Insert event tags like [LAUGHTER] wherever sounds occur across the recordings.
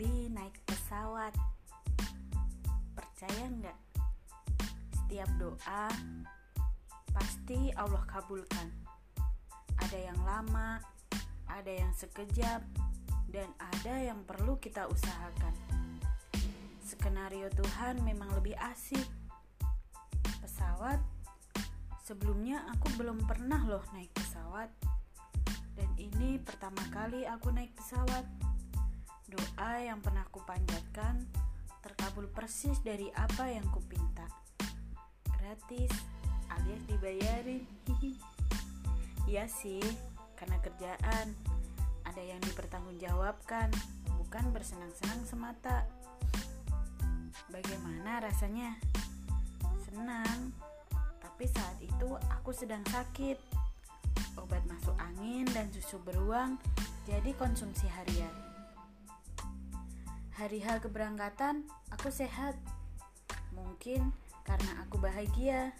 kali naik pesawat. Percaya nggak? Setiap doa pasti Allah kabulkan. Ada yang lama, ada yang sekejap, dan ada yang perlu kita usahakan. Skenario Tuhan memang lebih asik. Pesawat Sebelumnya aku belum pernah loh naik pesawat Dan ini pertama kali aku naik pesawat Doa yang pernah aku panjatkan terkabul persis dari apa yang kupinta. Gratis alias dibayarin. [LAUGHS] Iya sih, karena kerjaan ada yang dipertanggungjawabkan, bukan bersenang-senang semata. Bagaimana rasanya? Senang, tapi saat itu aku sedang sakit. Obat masuk angin dan susu beruang jadi konsumsi harian. Hari-hari keberangkatan aku sehat. Mungkin karena aku bahagia.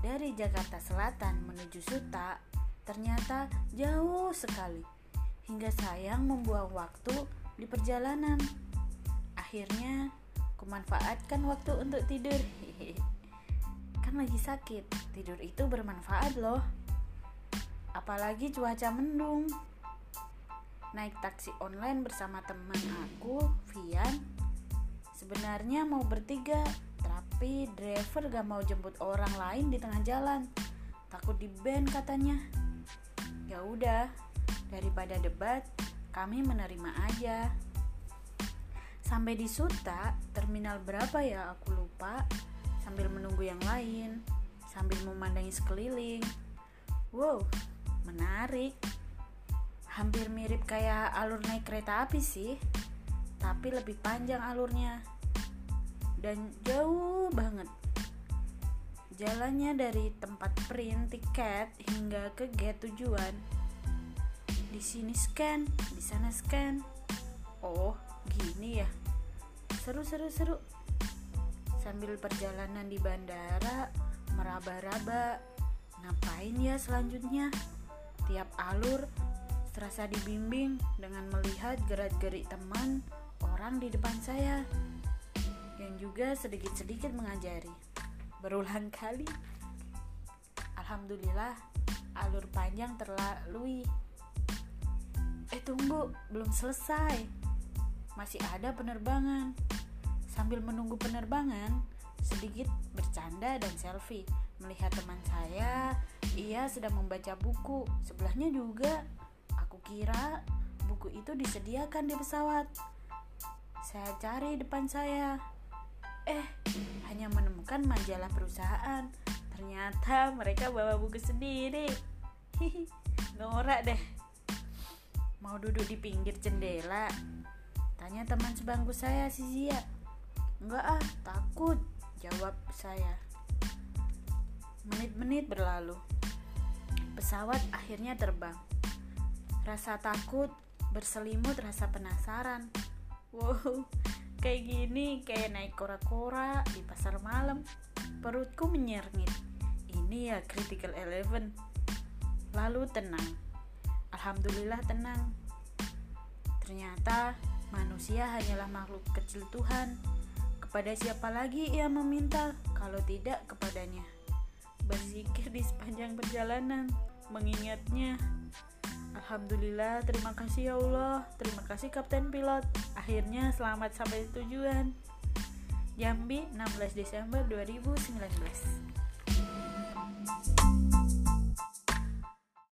Dari Jakarta Selatan menuju Suta, ternyata jauh sekali. Hingga sayang membuang waktu di perjalanan. Akhirnya, kumanfaatkan waktu untuk tidur. [LAUGHS] kan lagi sakit, tidur itu bermanfaat loh. Apalagi cuaca mendung. Naik taksi online bersama teman aku, Vian. Sebenarnya mau bertiga, tapi driver gak mau jemput orang lain di tengah jalan. Takut di band katanya. Ya udah, daripada debat, kami menerima aja. Sampai di Suta, terminal berapa ya aku lupa. Sambil menunggu yang lain, sambil memandangi sekeliling. Wow, menarik. Hampir mirip kayak alur naik kereta api sih, tapi lebih panjang alurnya dan jauh banget. Jalannya dari tempat print tiket hingga ke gate tujuan. Di sini scan, di sana scan. Oh, gini ya. Seru seru seru. Sambil perjalanan di bandara, meraba-raba. Ngapain ya selanjutnya? Tiap alur terasa dibimbing dengan melihat gerak-gerik teman orang di depan saya yang juga sedikit-sedikit mengajari. Berulang kali. Alhamdulillah, alur panjang terlalui. Eh tunggu, belum selesai. Masih ada penerbangan. Sambil menunggu penerbangan, sedikit bercanda dan selfie. Melihat teman saya, ia sedang membaca buku. Sebelahnya juga, aku kira buku itu disediakan di pesawat. Saya cari depan saya, Eh, hanya menemukan majalah perusahaan. Ternyata mereka bawa buku sendiri. Hihi, norak deh. Mau duduk di pinggir jendela? Tanya teman sebangku saya si Zia. Enggak ah, takut, jawab saya. Menit-menit berlalu. Pesawat akhirnya terbang. Rasa takut berselimut rasa penasaran. Wow, kayak gini kayak naik kora-kora di pasar malam. Perutku menyerngit. Ini ya critical eleven. Lalu tenang. Alhamdulillah tenang. Ternyata manusia hanyalah makhluk kecil Tuhan. Kepada siapa lagi ia meminta kalau tidak kepadanya? Berzikir di sepanjang perjalanan mengingatnya Alhamdulillah, terima kasih ya Allah. Terima kasih Kapten Pilot. Akhirnya selamat sampai tujuan. Jambi, 16 Desember 2019.